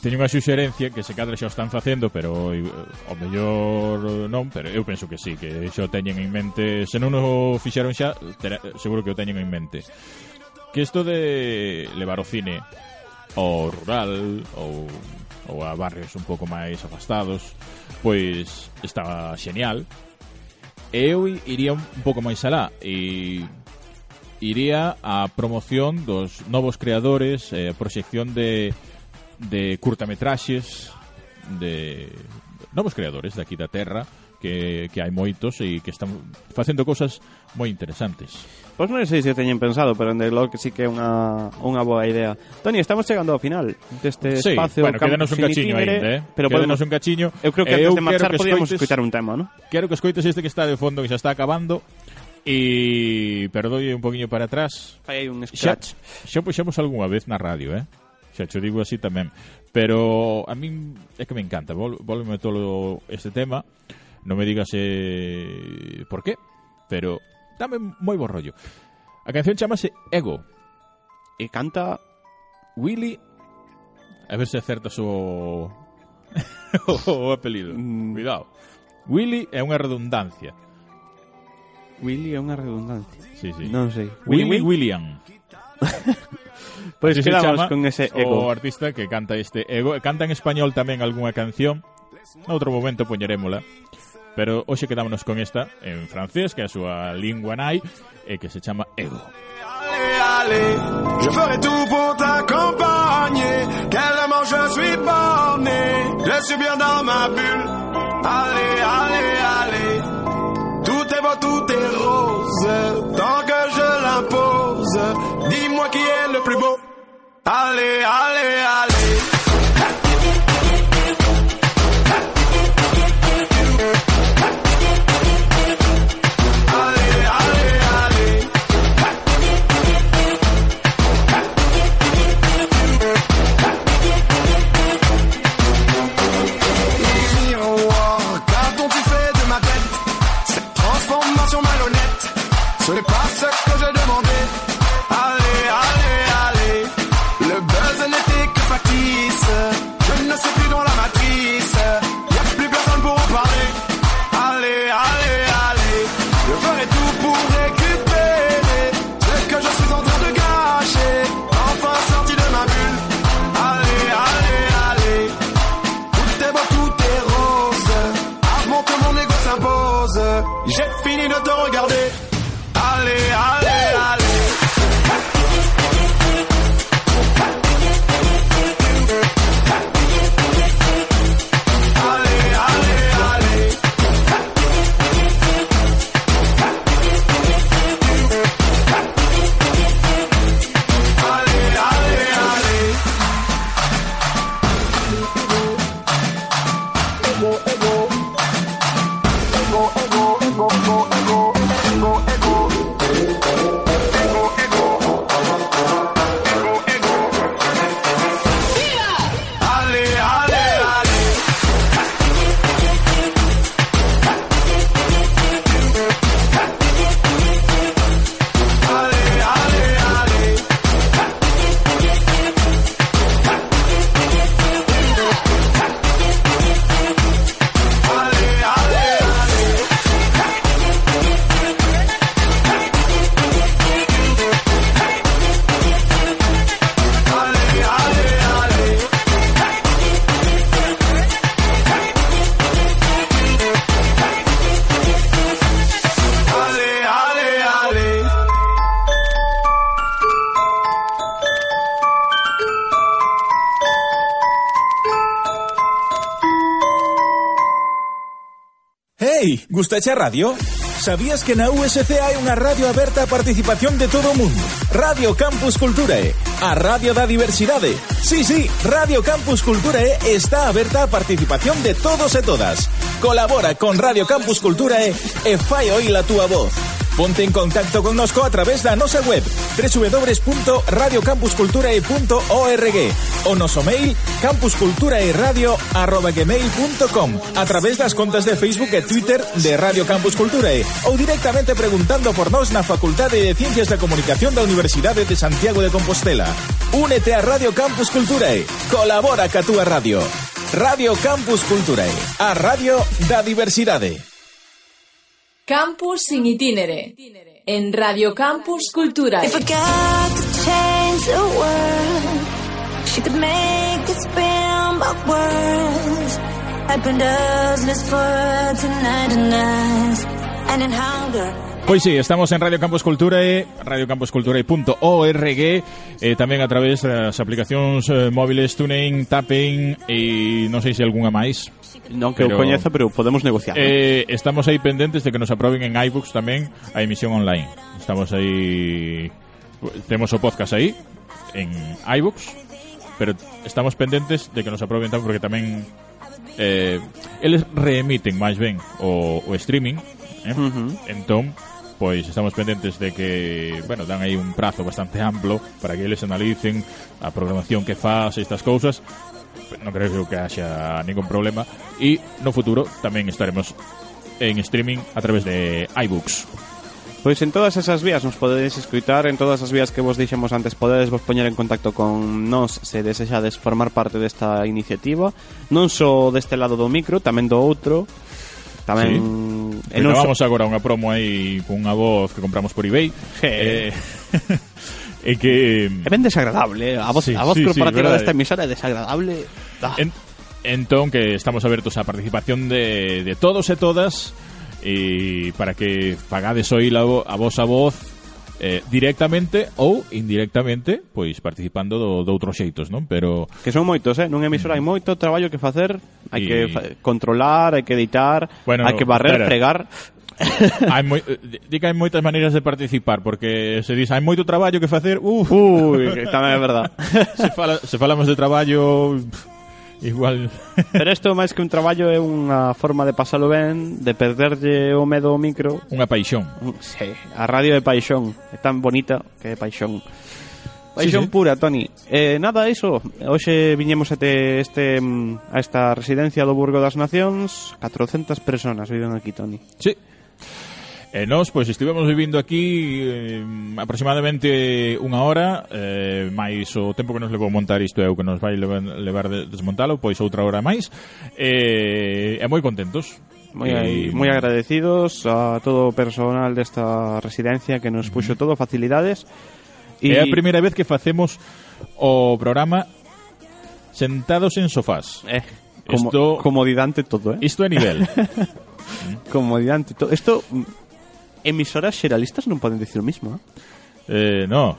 teño unha suxerencia que se cadra xa o están facendo, pero o mellor non, pero eu penso que sí, que xa o teñen en mente, se non o fixeron xa, terá, seguro que o teñen en mente. Que isto de levar o cine ao rural ou ou a barrios un pouco máis afastados, pois estaba xenial. E eu iría un pouco máis alá e iría a promoción dos novos creadores, eh, proxección de, de curtametraxes de novos creadores de aquí da Terra que, que hai moitos e que están facendo cousas moi interesantes. Pois non sei se teñen pensado, pero en The que sí que é unha, unha boa idea. Toni, estamos chegando ao final deste sí, espacio. Bueno, quédanos un cachiño ainda, eh? Pero quédanos podemos, un cachiño. Eu creo que eh, antes eu de marchar podíamos escoitar un tema, non? Quero que escoites este que está de fondo, que xa está acabando, E perdoi un poquinho para atrás. Aí hai un scratch. Xa, xa puxemos algunha vez na radio, eh? Xa cho digo así tamén. Pero a min é que me encanta, vol, volveme todo este tema. No me digas eh, por qué, pero dame moi bo rollo. A canción chamase Ego. E canta Willy... A ver se acertas o... o apelido. Mm. Cuidado. Willy é unha redundancia. Willy é unha redundancia. Sí, sí. Non sei. Willy, Willy William. pois pues quedamos con ese ego. O artista que canta este ego. Canta en español tamén algunha canción. Noutro momento poñerémola. Pero hoxe quedámonos con esta en francés, que é a súa lingua nai, e que se chama Ego. Allez, allez, je ferai tout pour t'accompagner. Tellement je suis borné, je suis bien dans ma bulle. Allez, allez, allez, tout est beau, tout est rose. Tant que je l'impose, dis-moi qui est le plus beau. Allez, allez, allez. Je passe ce que j'ai demandé. gusta echar radio? ¿Sabías que na USC hai unha radio aberta a participación de todo o mundo? Radio Campus Culturae, a radio da diversidade. Sí, sí, Radio Campus Culturae está aberta a participación de todos e todas. Colabora con Radio Campus Culturae e fai oí la túa voz. Ponte en contacto connosco a través da nosa web www.radiocampusculturae.org o noso mail campusculturaeradio.gmail.com a través das contas de Facebook e Twitter de Radio Campus Culturae ou directamente preguntando por nós na Facultade de Ciencias da Comunicación da Universidade de Santiago de Compostela. Únete a Radio Campus Culturae. Colabora ca túa radio. Radio Campus Culturae, a radio da diversidade. Campus sin itinere. En Radio Campus Cultura. Pois pues sí, estamos en Radio Campus Cultura e radiocampuscultura.org e eh, tamén a través das aplicacións eh, móviles TuneIn, Tapin e non sei se algunha máis Non que pero, coñeza, pero podemos negociar. Eh, ¿no? estamos aí pendentes de que nos aproben en iBooks tamén a emisión online. Estamos aí temos o podcast aí en iBooks, pero estamos pendentes de que nos aproben tamén porque tamén eh, eles reemiten máis ben o, o streaming, eh? Uh -huh. Entón, pois estamos pendentes de que, bueno, dan aí un prazo bastante amplo para que eles analicen a programación que faz estas cousas non creo que haxa ningún problema e no futuro tamén estaremos en streaming a través de iBooks. Pois en todas esas vías nos podedes escutar, en todas as vías que vos dixemos antes podedes vos poñer en contacto con nós se desexades formar parte desta iniciativa, non só deste lado do micro, tamén do outro. Tamén sí. e non vamos so... agora unha promo aí Con unha voz que compramos por eBay. eh e que... É ben desagradable, ¿eh? a voz, sí, a voz sí, corporativa sí, desta eh. emisora é desagradable. Ah. En, entón, que estamos abertos á participación de, de todos e todas e para que pagades oír a, a vosa voz eh, directamente ou indirectamente, pois participando do, de outros xeitos, non? Pero que son moitos, eh? Nunha emisora mm. hai moito traballo que facer, hai y... que fa controlar, hai que editar, bueno, hai que barrer, espera, fregar. hai moi, di que hai moitas maneiras de participar porque se dis hai moito traballo que facer uf. ui, que tamén é verdad se, fala, se falamos de traballo igual pero isto máis que un traballo é unha forma de pasalo ben de perderlle o medo ao micro unha paixón sí, a radio é paixón é tan bonita que é paixón Paixón sí, sí. pura, Toni. Eh, nada, iso. Hoxe viñemos ate este, mm, a esta residencia do Burgo das Nacións. 400 personas viven aquí, Toni. Sí. E nós, pois, estivemos vivindo aquí eh, aproximadamente unha hora, eh, máis o tempo que nos levou montar isto é o que nos vai levar de desmontalo, pois outra hora máis. Eh, e moi contentos. Moi, e... Eh, moi agradecidos a todo o personal desta residencia que nos puxo todo, facilidades. E... É a primeira vez que facemos o programa sentados en sofás. Eh, como, isto, comodidante todo, eh? Isto é nivel. comodidante todo. Esto mm, emisoras xeralistas non poden dicir o mismo, eh? Eh, no.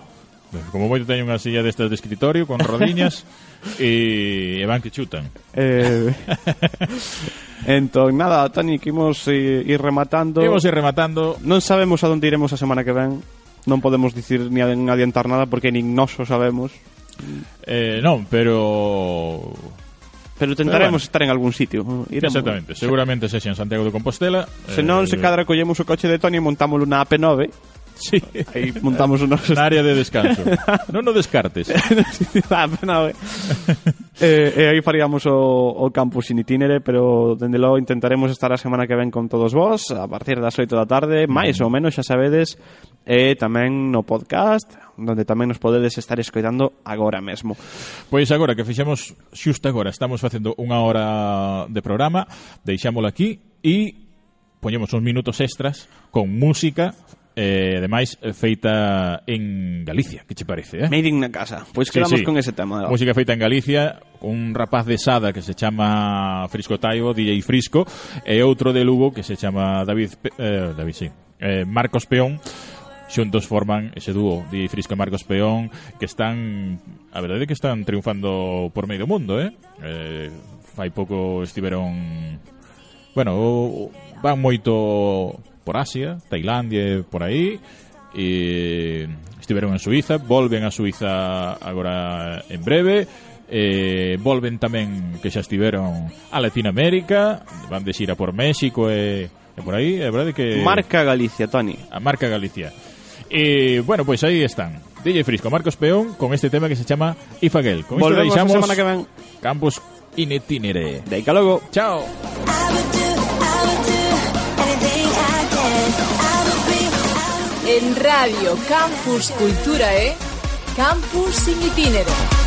Como moito teño unha silla destas de escritorio con rodiñas e, e van que chutan. Eh, entón, nada, Tani, que imos ir rematando. Imos ir rematando. Non sabemos a onde iremos a semana que ven. Non podemos dicir ni adiantar nada porque nin noso sabemos. Eh, non, pero Pero tentaremos bueno. estar en algún sitio. Iremos. Exactamente, seguramente sí. sexa en Santiago de Compostela. Se non, eh, se cadra collemos o coche de Toni e montámoslo na AP9. Sí. Aí montamos unos... Na área de descanso. non o descartes. ah, no, eh, e aí faríamos o, o campus in itinere, pero dende logo intentaremos estar a semana que ven con todos vós, a partir das 8 da tarde, máis mm. ou menos, xa sabedes, e tamén no podcast onde tamén nos podedes estar escoitando agora mesmo. Pois agora que fixemos xusto agora, estamos facendo unha hora de programa, deixámolo aquí e poñemos uns minutos extras con música eh, ademais feita en Galicia, que che parece, eh? Made in na casa. Pois quedamos sí, con ese tema. Dado. Música feita en Galicia, un rapaz de Sada que se chama Frisco Taibo, DJ Frisco, e outro de Lugo que se chama David Pe eh, David, sí. Eh, Marcos Peón xuntos forman ese dúo de Frisco e Marcos Peón que están, a verdade é que están triunfando por medio mundo, eh? eh fai pouco estiveron bueno, van moito por Asia, Tailandia, por aí e estiveron en Suiza, volven a Suiza agora en breve eh, volven tamén que xa estiveron a Latinoamérica, van de xira por México e, e por aí, é verdade que... Marca Galicia, Tony A Marca Galicia. E, bueno, pois aí están. DJ Frisco, Marcos Peón, con este tema que se chama Ifaguel. Con Volvemos a deixamos semana que ven. Campus in itinere. De logo. Chao. En Radio Campus Culturae, Campus in Itinere.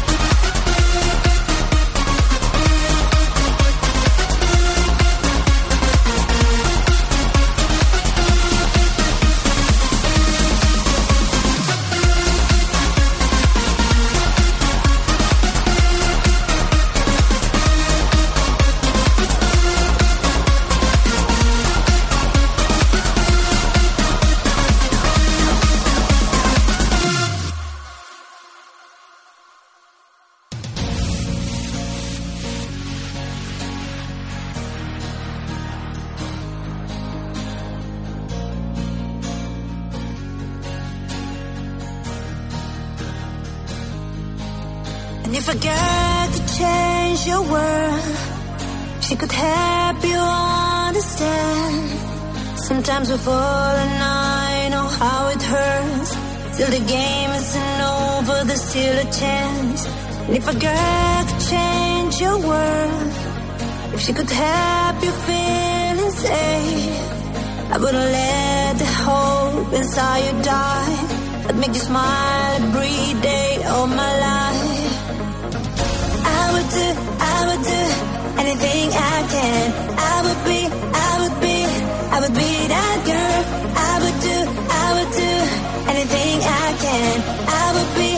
Sometimes we fall and I know how it hurts. Till the game isn't over, there's still a chance. And if I got to change your world, if she could help you feel safe, I wouldn't let the hope inside you die. I'd make you smile every day of my life. I would do, I would do anything I can. I would be, I would be that girl. I would do, I would do anything I can. I would be,